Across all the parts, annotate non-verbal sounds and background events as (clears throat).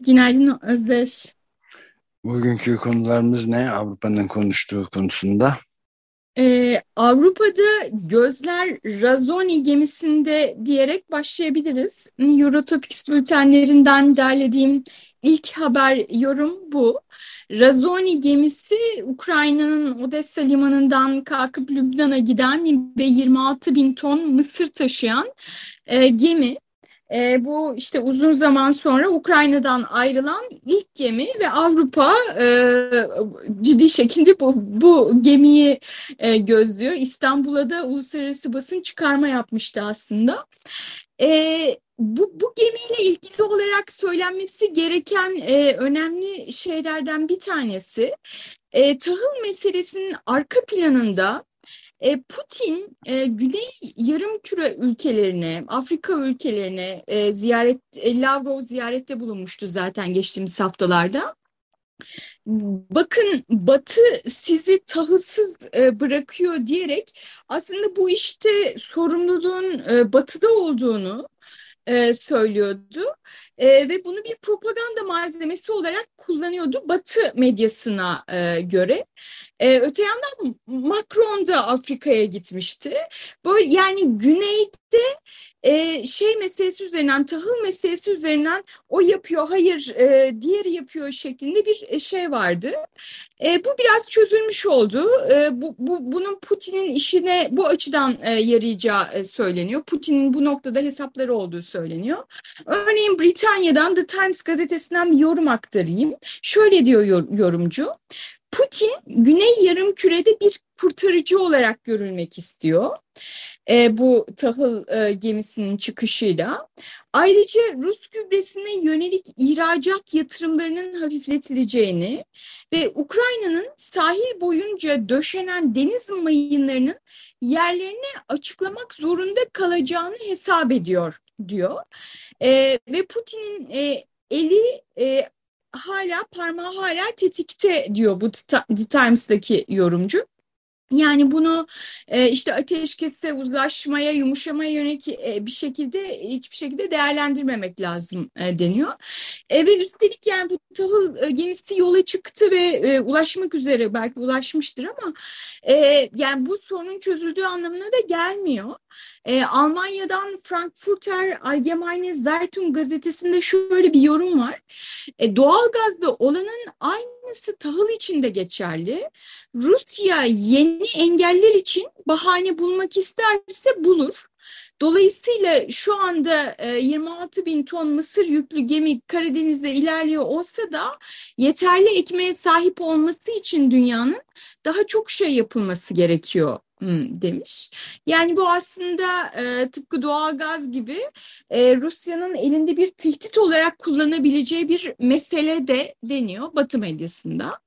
Günaydın Özdeş. Bugünkü konularımız ne Avrupa'nın konuştuğu konusunda? Ee, Avrupa'da gözler Razoni gemisinde diyerek başlayabiliriz. Eurotopics bültenlerinden derlediğim ilk haber yorum bu. Razoni gemisi Ukrayna'nın Odessa limanından kalkıp Lübnan'a giden ve 26 bin ton mısır taşıyan e, gemi. E, bu işte uzun zaman sonra Ukrayna'dan ayrılan ilk gemi ve Avrupa e, ciddi şekilde bu, bu gemiyi e, gözlüyor. İstanbul'a da uluslararası basın çıkarma yapmıştı aslında. E, bu, bu gemiyle ilgili olarak söylenmesi gereken e, önemli şeylerden bir tanesi e, tahıl meselesinin arka planında Putin e, Güney Yarımküre ülkelerine, Afrika ülkelerine e, ziyaret, e, Lavrov ziyarette bulunmuştu zaten geçtiğimiz haftalarda. Bakın Batı sizi tahılsız e, bırakıyor diyerek aslında bu işte sorumluluğun e, Batı'da olduğunu e, söylüyordu e, ve bunu bir propaganda malzemesi olarak kullanıyordu Batı medyasına e, göre. E, öte yandan Macron da Afrika'ya gitmişti. Böyle yani güneyde e, şey meselesi üzerinden, tahıl meselesi üzerinden o yapıyor, hayır e, diğeri yapıyor şeklinde bir e, şey vardı. E, bu biraz çözülmüş oldu. E, bu, bu bunun Putin'in işine bu açıdan e, yarayacağı e, söyleniyor. Putin'in bu noktada hesapları olduğu söyleniyor. Örneğin Britanya'dan The Times gazetesinden bir yorum aktarayım. Şöyle diyor yorumcu. Putin Güney Yarımküre'de bir kurtarıcı olarak görülmek istiyor. E, bu tahıl e, gemisinin çıkışıyla. Ayrıca Rus gübresine yönelik ihracat yatırımlarının hafifletileceğini ve Ukrayna'nın sahil boyunca döşenen deniz mayınlarının yerlerini açıklamak zorunda kalacağını hesap ediyor diyor. E, ve Putin'in e, eli e, hala parmağı hala tetikte diyor bu The Times'daki yorumcu. Yani bunu e, işte ateşkese, uzlaşmaya, yumuşamaya yönelik e, bir şekilde hiçbir şekilde değerlendirmemek lazım e, deniyor. E, ve üstelik yani bu tahıl e, gemisi yola çıktı ve e, ulaşmak üzere belki ulaşmıştır ama e, yani bu sorunun çözüldüğü anlamına da gelmiyor. E, Almanya'dan Frankfurter Allgemeine Zeitung gazetesinde şöyle bir yorum var. E, doğalgazda olanın aynısı tahıl için de geçerli. Rusya yeni engeller için bahane bulmak isterse bulur. Dolayısıyla şu anda 26 e, bin ton mısır yüklü gemi Karadeniz'de ilerliyor olsa da yeterli ekmeğe sahip olması için dünyanın daha çok şey yapılması gerekiyor demiş. Yani bu aslında e, tıpkı doğalgaz gibi e, Rusya'nın elinde bir tehdit olarak kullanabileceği bir mesele de deniyor Batı medyasında.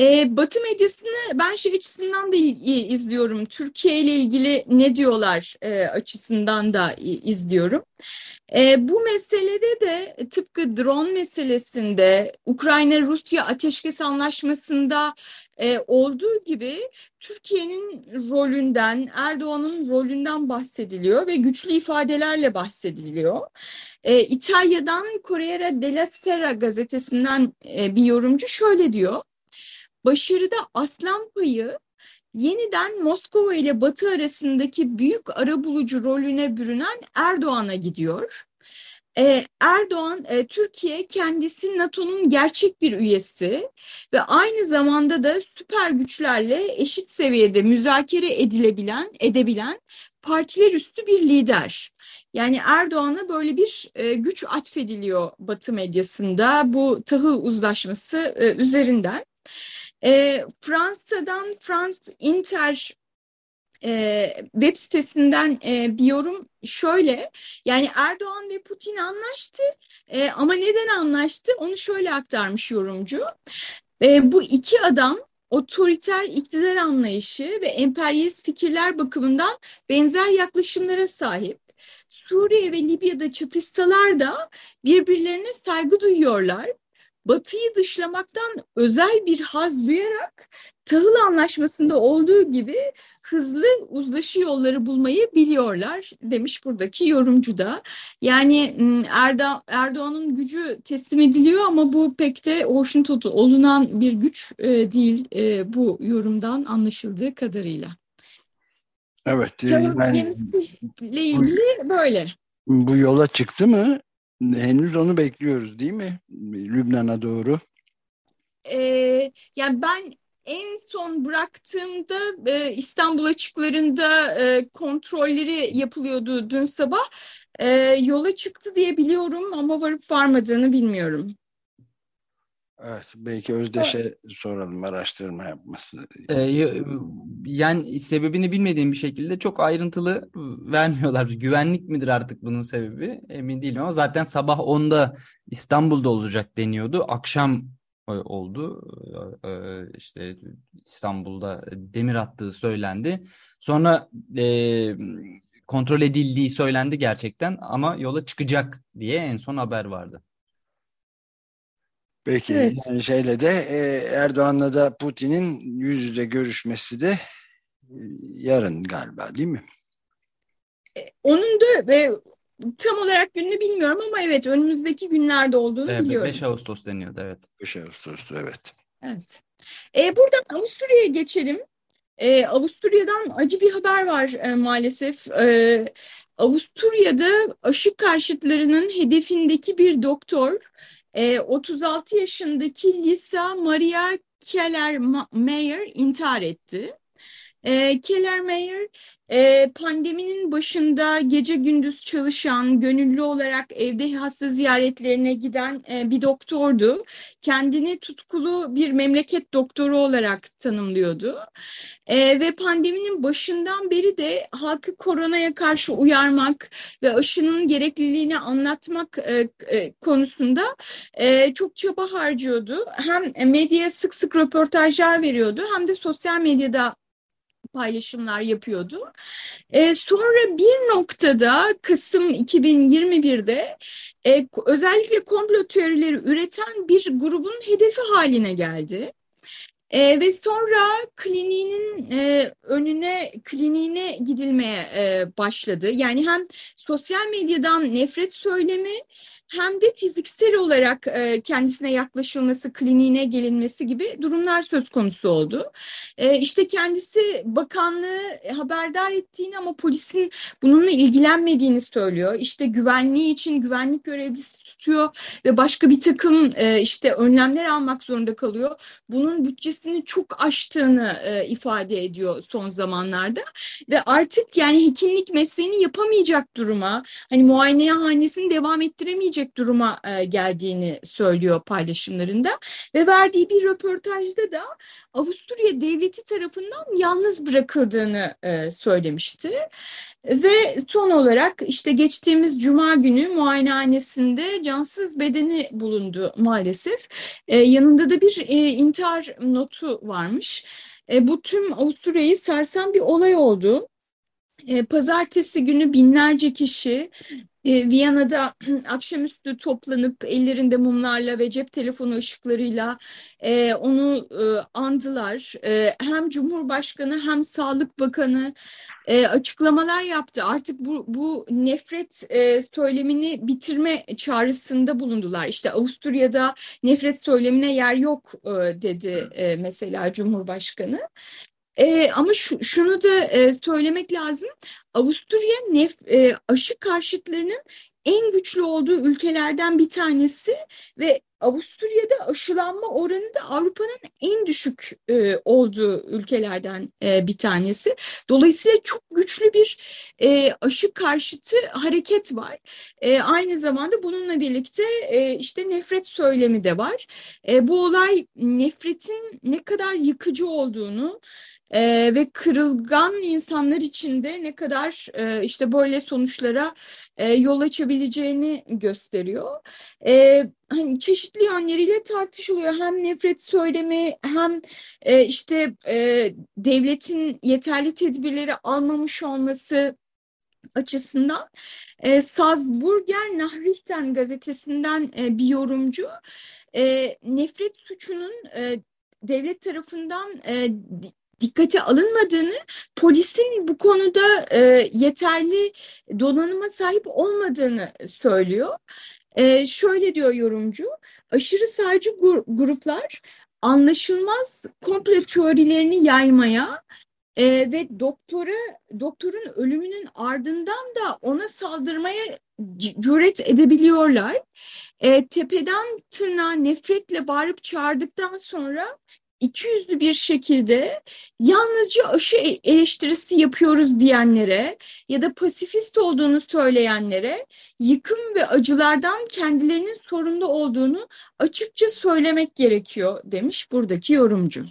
E, Batı medyasını ben şey açısından da izliyorum. Türkiye ile ilgili ne diyorlar e, açısından da izliyorum. E, bu meselede de tıpkı drone meselesinde Ukrayna-Rusya ateşkes anlaşmasında e, olduğu gibi Türkiye'nin rolünden, Erdoğan'ın rolünden bahsediliyor ve güçlü ifadelerle bahsediliyor. E, İtalya'dan Corriere della Sera gazetesinden e, bir yorumcu şöyle diyor. Başarıda aslan payı yeniden Moskova ile Batı arasındaki büyük arabulucu rolüne bürünen Erdoğan'a gidiyor. Ee, Erdoğan, e, Türkiye kendisi NATO'nun gerçek bir üyesi ve aynı zamanda da süper güçlerle eşit seviyede müzakere edilebilen, edebilen partiler üstü bir lider. Yani Erdoğan'a böyle bir e, güç atfediliyor Batı medyasında bu tahıl uzlaşması e, üzerinden. E, Fransa'dan Frans Inter e, web sitesinden e, bir yorum şöyle yani Erdoğan ve Putin anlaştı e, ama neden anlaştı onu şöyle aktarmış yorumcu. E, bu iki adam otoriter iktidar anlayışı ve emperyalist fikirler bakımından benzer yaklaşımlara sahip. Suriye ve Libya'da çatışsalar da birbirlerine saygı duyuyorlar. Batı'yı dışlamaktan özel bir haz duyarak tahıl anlaşmasında olduğu gibi hızlı uzlaşı yolları bulmayı biliyorlar demiş buradaki yorumcu da. Yani Erdo Erdoğan'ın gücü teslim ediliyor ama bu pek de hoşnut olunan bir güç e, değil e, bu yorumdan anlaşıldığı kadarıyla. Evet. Tahıl yani, gemisiyle ilgili böyle. Bu yola çıktı mı? Henüz onu bekliyoruz değil mi? Lübnan'a doğru. Ee, yani ben en son bıraktığımda e, İstanbul açıklarında e, kontrolleri yapılıyordu dün sabah. E, yola çıktı diye biliyorum ama varıp varmadığını bilmiyorum. Evet, belki Özdeş'e evet. soralım araştırma yapması. Ee, yani sebebini bilmediğim bir şekilde çok ayrıntılı vermiyorlar. Güvenlik midir artık bunun sebebi emin değilim ama zaten sabah 10'da İstanbul'da olacak deniyordu. Akşam e, oldu. E, işte İstanbul'da demir attığı söylendi. Sonra e, kontrol edildiği söylendi gerçekten ama yola çıkacak diye en son haber vardı. Peki evet. yani şeyle de Erdoğan'la da Putin'in yüz yüze görüşmesi de yarın galiba değil mi? Onun da tam olarak gününü bilmiyorum ama evet önümüzdeki günlerde olduğunu evet, biliyorum. 5 Ağustos deniyordu evet. 5 Ağustos'tu evet. Evet. E, buradan Avusturya'ya geçelim. E, Avusturya'dan acı bir haber var e, maalesef. E, Avusturya'da aşı karşıtlarının hedefindeki bir doktor e, 36 yaşındaki Lisa Maria Keller Mayer intihar etti. E, Kellermeyer e, pandeminin başında gece gündüz çalışan, gönüllü olarak evde hasta ziyaretlerine giden e, bir doktordu. Kendini tutkulu bir memleket doktoru olarak tanımlıyordu. E, ve pandeminin başından beri de halkı koronaya karşı uyarmak ve aşının gerekliliğini anlatmak e, e, konusunda e, çok çaba harcıyordu. Hem medyaya sık sık röportajlar veriyordu hem de sosyal medyada paylaşımlar yapıyordu. E, sonra bir noktada Kasım 2021'de e, özellikle komplo teorileri üreten bir grubun hedefi haline geldi. E, ve sonra kliniğinin e, önüne kliniğine gidilmeye e, başladı. Yani hem sosyal medyadan nefret söylemi hem de fiziksel olarak e, kendisine yaklaşılması, kliniğine gelinmesi gibi durumlar söz konusu oldu. E, işte kendisi bakanlığı haberdar ettiğini ama polisin bununla ilgilenmediğini söylüyor. İşte güvenliği için güvenlik görevlisi tutuyor ve başka bir takım e, işte önlemler almak zorunda kalıyor. Bunun bütçesini çok aştığını e, ifade ediyor son zamanlarda ve artık yani hekimlik mesleğini yapamayacak duruma, hani muayenehanesini devam ettiremeyecek edilecek duruma e, geldiğini söylüyor paylaşımlarında ve verdiği bir röportajda da Avusturya devleti tarafından yalnız bırakıldığını e, söylemişti. Ve son olarak işte geçtiğimiz cuma günü muayenehanesinde cansız bedeni bulundu maalesef. E, yanında da bir e, intihar notu varmış. E, bu tüm Avusturya'yı sarsan bir olay oldu. E, pazartesi günü binlerce kişi e, Viyana'da (clears throat) akşamüstü toplanıp ellerinde mumlarla ve cep telefonu ışıklarıyla e, onu e, andılar. E, hem Cumhurbaşkanı hem Sağlık Bakanı e, açıklamalar yaptı. Artık bu, bu nefret e, söylemini bitirme çağrısında bulundular. İşte Avusturya'da nefret söylemine yer yok e, dedi e, mesela Cumhurbaşkanı. E, ama şu, şunu da e, söylemek lazım. Avusturya nef, e, aşı karşıtlarının en güçlü olduğu ülkelerden bir tanesi ve Avusturya'da aşılanma oranı da Avrupa'nın en düşük e, olduğu ülkelerden e, bir tanesi. Dolayısıyla çok güçlü bir e, aşı karşıtı hareket var. E, aynı zamanda bununla birlikte e, işte nefret söylemi de var. E, bu olay nefretin ne kadar yıkıcı olduğunu e, ve kırılgan insanlar için de ne kadar e, işte böyle sonuçlara e, yol açabileceğini gösteriyor. E, hani çeşitli yönleriyle tartışılıyor. Hem nefret söylemi hem e, işte e, devletin yeterli tedbirleri almamış olması açısından e, Salzburger Nachrichten gazetesinden e, bir yorumcu e, nefret suçunun e, devlet tarafından e, dikkate alınmadığını, polisin bu konuda e, yeterli donanıma sahip olmadığını söylüyor. E, şöyle diyor yorumcu, aşırı sağcı gruplar anlaşılmaz komple teorilerini yaymaya e, ve doktora doktorun ölümünün ardından da ona saldırmaya cüret edebiliyorlar. E, tepeden tırnağa nefretle bağırıp çağırdıktan sonra ikiyüzlü bir şekilde yalnızca aşı e, eleştirisi yapıyoruz diyenlere ya da pasifist olduğunu söyleyenlere yıkım ve acılardan kendilerinin sorumlu olduğunu açıkça söylemek gerekiyor demiş buradaki yorumcu.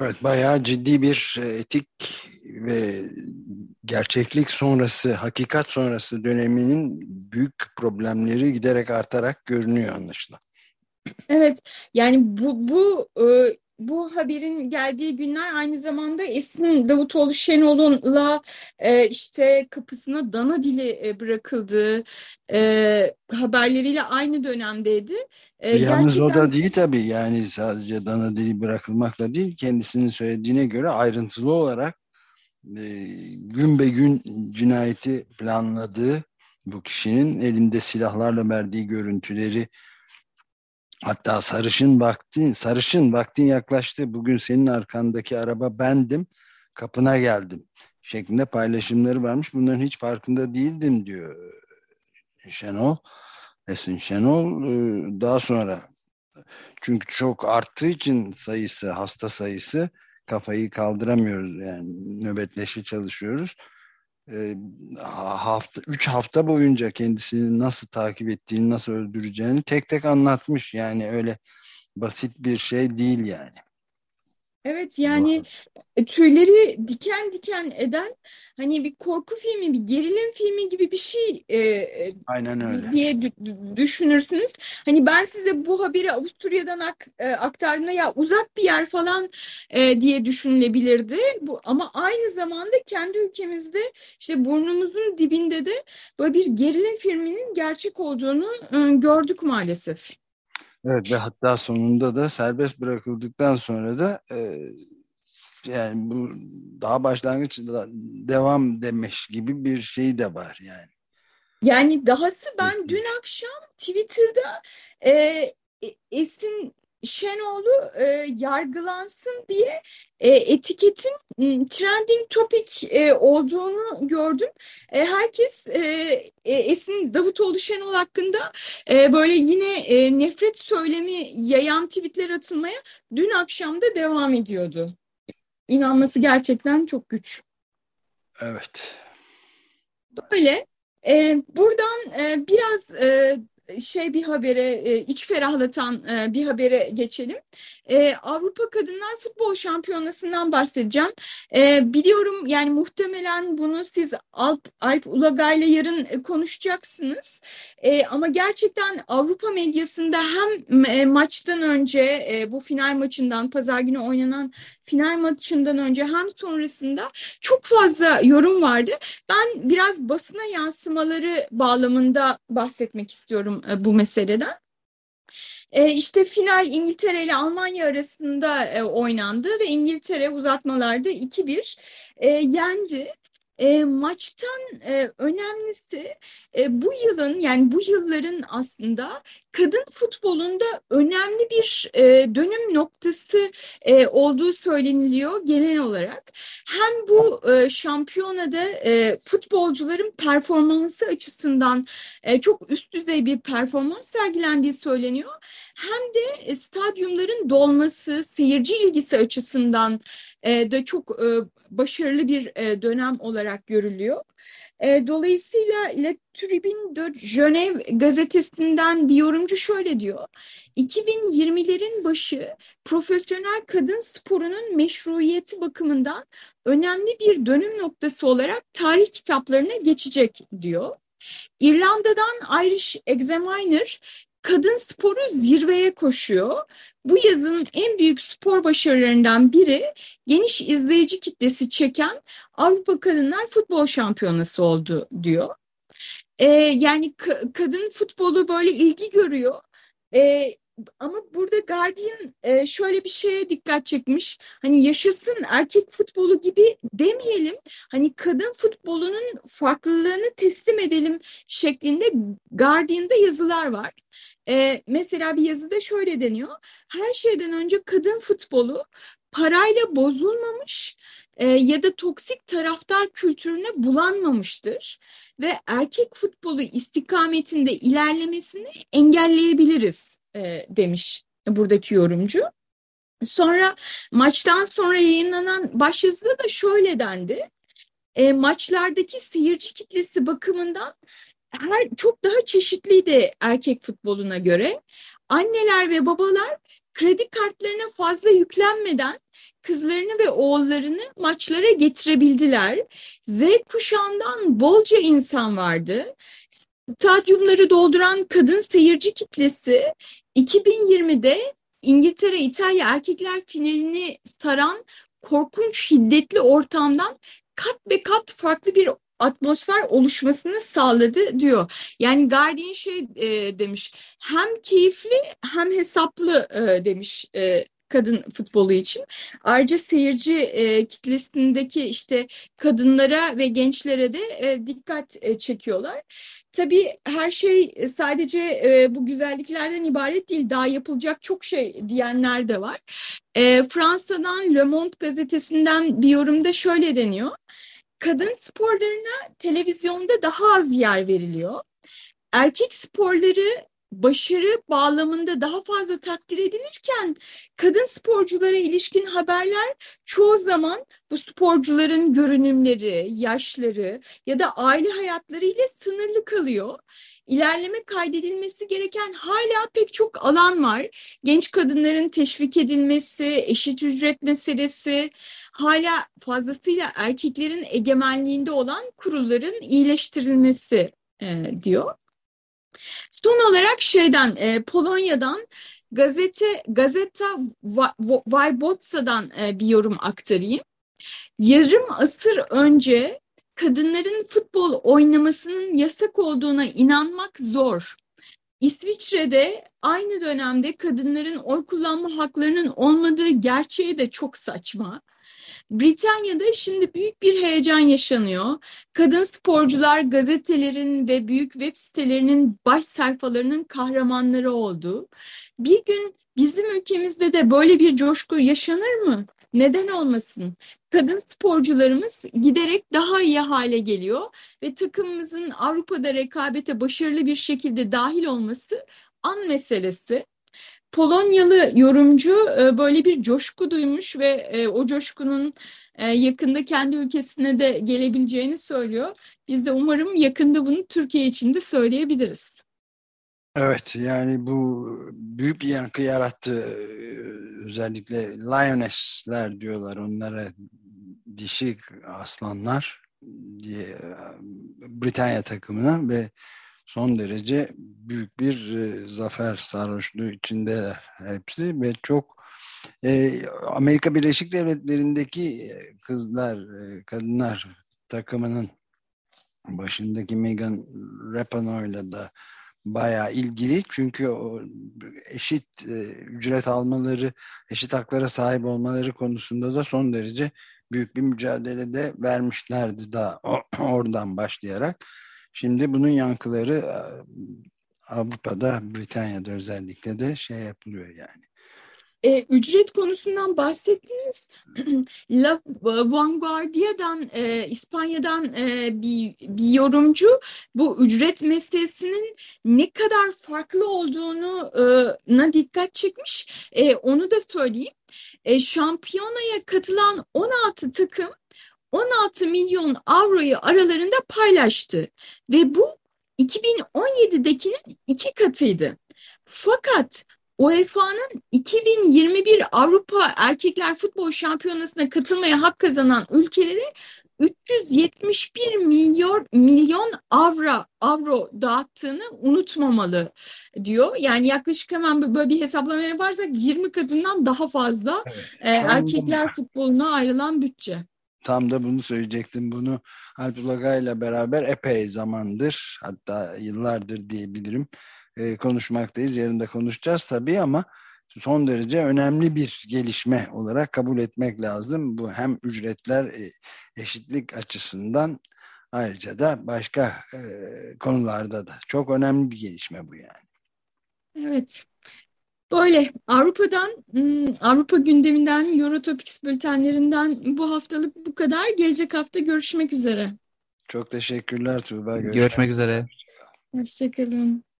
Evet bayağı ciddi bir e, etik ve gerçeklik sonrası, hakikat sonrası döneminin büyük problemleri giderek artarak görünüyor anlaşılan. Evet yani bu bu e, bu haberin geldiği günler aynı zamanda Esin Davutoğlu Şenol'unla e, işte kapısına dana dili e, bırakıldığı e, haberleriyle aynı dönemdeydi. E, Yalnız gerçekten... o da değil tabii yani sadece dana dili bırakılmakla değil kendisinin söylediğine göre ayrıntılı olarak e, gün be gün cinayeti planladığı bu kişinin elinde silahlarla verdiği görüntüleri Hatta sarışın vaktin, sarışın vaktin yaklaştı. Bugün senin arkandaki araba bendim. Kapına geldim. Şeklinde paylaşımları varmış. Bunların hiç farkında değildim diyor Şenol. Esin Şenol. Ee, daha sonra çünkü çok arttığı için sayısı, hasta sayısı kafayı kaldıramıyoruz. Yani nöbetleşe çalışıyoruz hafta üç hafta boyunca kendisini nasıl takip ettiğini, nasıl öldüreceğini tek tek anlatmış. Yani öyle basit bir şey değil yani. Evet yani e, tüyleri diken diken eden hani bir korku filmi, bir gerilim filmi gibi bir şey e, e Aynen öyle. diye düşünürsünüz. Hani ben size bu haberi Avusturya'dan ak e, aktardığımda ya uzak bir yer falan e, diye düşünülebilirdi. Bu ama aynı zamanda kendi ülkemizde işte burnumuzun dibinde de böyle bir gerilim filminin gerçek olduğunu e, gördük maalesef. Evet ve hatta sonunda da serbest bırakıldıktan sonra da e, yani bu daha başlangıçta devam demiş gibi bir şey de var yani. Yani dahası ben dün akşam Twitter'da e, e Esin Şenoğlu e, yargılansın diye e, etiketin trending topic e, olduğunu gördüm. E, herkes e, e, Esin Davutoğlu Şenol hakkında e, böyle yine e, nefret söylemi yayan tweetler atılmaya dün akşam da devam ediyordu. İnanması gerçekten çok güç. Evet. Böyle. E, buradan e, biraz e, şey bir habere, e, iç ferahlatan e, bir habere geçelim. E, Avrupa Kadınlar Futbol Şampiyonası'ndan bahsedeceğim. Biliyorum yani muhtemelen bunu siz Alp, Alp Ulagay'la yarın konuşacaksınız. Ama gerçekten Avrupa medyasında hem maçtan önce bu final maçından, pazar günü oynanan final maçından önce hem sonrasında çok fazla yorum vardı. Ben biraz basına yansımaları bağlamında bahsetmek istiyorum e, bu meseleden. E, işte final İngiltere ile Almanya arasında e, oynandı ve İngiltere uzatmalarda 2-1 e, yendi. E, maçtan e, önemlisi e, bu yılın yani bu yılların aslında kadın futbolunda önemli bir e, dönüm noktası e, olduğu söyleniliyor genel olarak. Hem bu e, şampiyonada e, futbolcuların performansı açısından e, çok üst düzey bir performans sergilendiği söyleniyor. Hem de e, stadyumların dolması, seyirci ilgisi açısından de çok e, başarılı bir e, dönem olarak görülüyor. E, dolayısıyla Le Tribune de Genève gazetesinden bir yorumcu şöyle diyor. 2020'lerin başı profesyonel kadın sporunun meşruiyeti bakımından önemli bir dönüm noktası olarak tarih kitaplarına geçecek diyor. İrlanda'dan Irish Examiner kadın sporu zirveye koşuyor. Bu yazın en büyük spor başarılarından biri geniş izleyici kitlesi çeken Avrupa Kadınlar Futbol Şampiyonası oldu diyor. Ee, yani kadın futbolu böyle ilgi görüyor. Ee, ama burada Guardian e, şöyle bir şeye dikkat çekmiş. Hani yaşasın erkek futbolu gibi demeyelim. Hani kadın futbolunun farklılığını teslim edelim şeklinde Guardian'da yazılar var. E, mesela bir yazıda şöyle deniyor. Her şeyden önce kadın futbolu parayla bozulmamış e, ya da toksik taraftar kültürüne bulanmamıştır ve erkek futbolu istikametinde ilerlemesini engelleyebiliriz e, demiş buradaki yorumcu. Sonra maçtan sonra yayınlanan başyazıda da şöyle dendi. E, maçlardaki seyirci kitlesi bakımından her çok daha çeşitliydi erkek futboluna göre. Anneler ve babalar kredi kartlarına fazla yüklenmeden kızlarını ve oğullarını maçlara getirebildiler. Z kuşağından bolca insan vardı. Stadyumları dolduran kadın seyirci kitlesi 2020'de İngiltere İtalya erkekler finalini saran korkunç şiddetli ortamdan kat be kat farklı bir atmosfer oluşmasını sağladı diyor. Yani Guardian şey e, demiş hem keyifli hem hesaplı e, demiş e, kadın futbolu için. Ayrıca seyirci e, kitlesindeki işte kadınlara ve gençlere de e, dikkat e, çekiyorlar. Tabii her şey sadece e, bu güzelliklerden ibaret değil. Daha yapılacak çok şey diyenler de var. E, Fransa'dan Le Monde gazetesinden bir yorumda şöyle deniyor. Kadın sporlarına televizyonda daha az yer veriliyor. Erkek sporları başarı bağlamında daha fazla takdir edilirken kadın sporculara ilişkin haberler çoğu zaman bu sporcuların görünümleri, yaşları ya da aile hayatları ile sınırlı kalıyor. İlerleme kaydedilmesi gereken hala pek çok alan var. Genç kadınların teşvik edilmesi, eşit ücret meselesi, hala fazlasıyla erkeklerin egemenliğinde olan kurulların iyileştirilmesi e, diyor. Son olarak şeyden e, Polonya'dan gazete Gazeta Wyboca'dan e, bir yorum aktarayım. Yarım asır önce kadınların futbol oynamasının yasak olduğuna inanmak zor. İsviçre'de aynı dönemde kadınların oy kullanma haklarının olmadığı gerçeği de çok saçma. Britanya'da şimdi büyük bir heyecan yaşanıyor. Kadın sporcular gazetelerin ve büyük web sitelerinin baş sayfalarının kahramanları oldu. Bir gün bizim ülkemizde de böyle bir coşku yaşanır mı? Neden olmasın? Kadın sporcularımız giderek daha iyi hale geliyor ve takımımızın Avrupa'da rekabete başarılı bir şekilde dahil olması an meselesi. Polonyalı yorumcu e, böyle bir coşku duymuş ve e, o coşkunun e, yakında kendi ülkesine de gelebileceğini söylüyor. Biz de umarım yakında bunu Türkiye için de söyleyebiliriz. Evet yani bu büyük bir yankı yarattı. Özellikle Lioness'ler diyorlar onlara dişi aslanlar diye Britanya takımına ve son derece büyük bir e, zafer sarhoşluğu içinde hepsi ve çok e, Amerika Birleşik Devletleri'ndeki e, kızlar, e, kadınlar takımının başındaki Megan Rapinoe'la da bayağı ilgili çünkü eşit e, ücret almaları, eşit haklara sahip olmaları konusunda da son derece büyük bir mücadelede vermişlerdi daha (clears throat) oradan başlayarak. Şimdi bunun yankıları e, Avrupa'da, Britanya'da özellikle de şey yapılıyor yani. E, ücret konusundan bahsettiniz. (clears throat) La Vanguardia'dan, e, İspanya'dan e, bir, bir yorumcu bu ücret meselesinin ne kadar farklı olduğunu e, dikkat çekmiş. E, onu da söyleyeyim. E, şampiyonaya katılan 16 takım 16 milyon avroyu aralarında paylaştı ve bu 2017'dekinin iki katıydı. Fakat UEFA'nın 2021 Avrupa Erkekler Futbol Şampiyonası'na katılmaya hak kazanan ülkelere 371 milyon milyon avro avro dağıttığını unutmamalı diyor. Yani yaklaşık hemen böyle bir hesaplama yaparsak 20 katından daha fazla evet. e, erkekler futboluna ayrılan bütçe. Tam da bunu söyleyecektim. Bunu Alp ile beraber epey zamandır hatta yıllardır diyebilirim e, konuşmaktayız. Yarın da konuşacağız tabii ama son derece önemli bir gelişme olarak kabul etmek lazım. Bu hem ücretler e, eşitlik açısından ayrıca da başka e, konularda da çok önemli bir gelişme bu yani. Evet. Böyle Avrupa'dan, Avrupa gündeminden, Eurotopics bültenlerinden bu haftalık bu kadar. Gelecek hafta görüşmek üzere. Çok teşekkürler Tuğba. Görüşmek, görüşmek üzere. Hoşçakalın.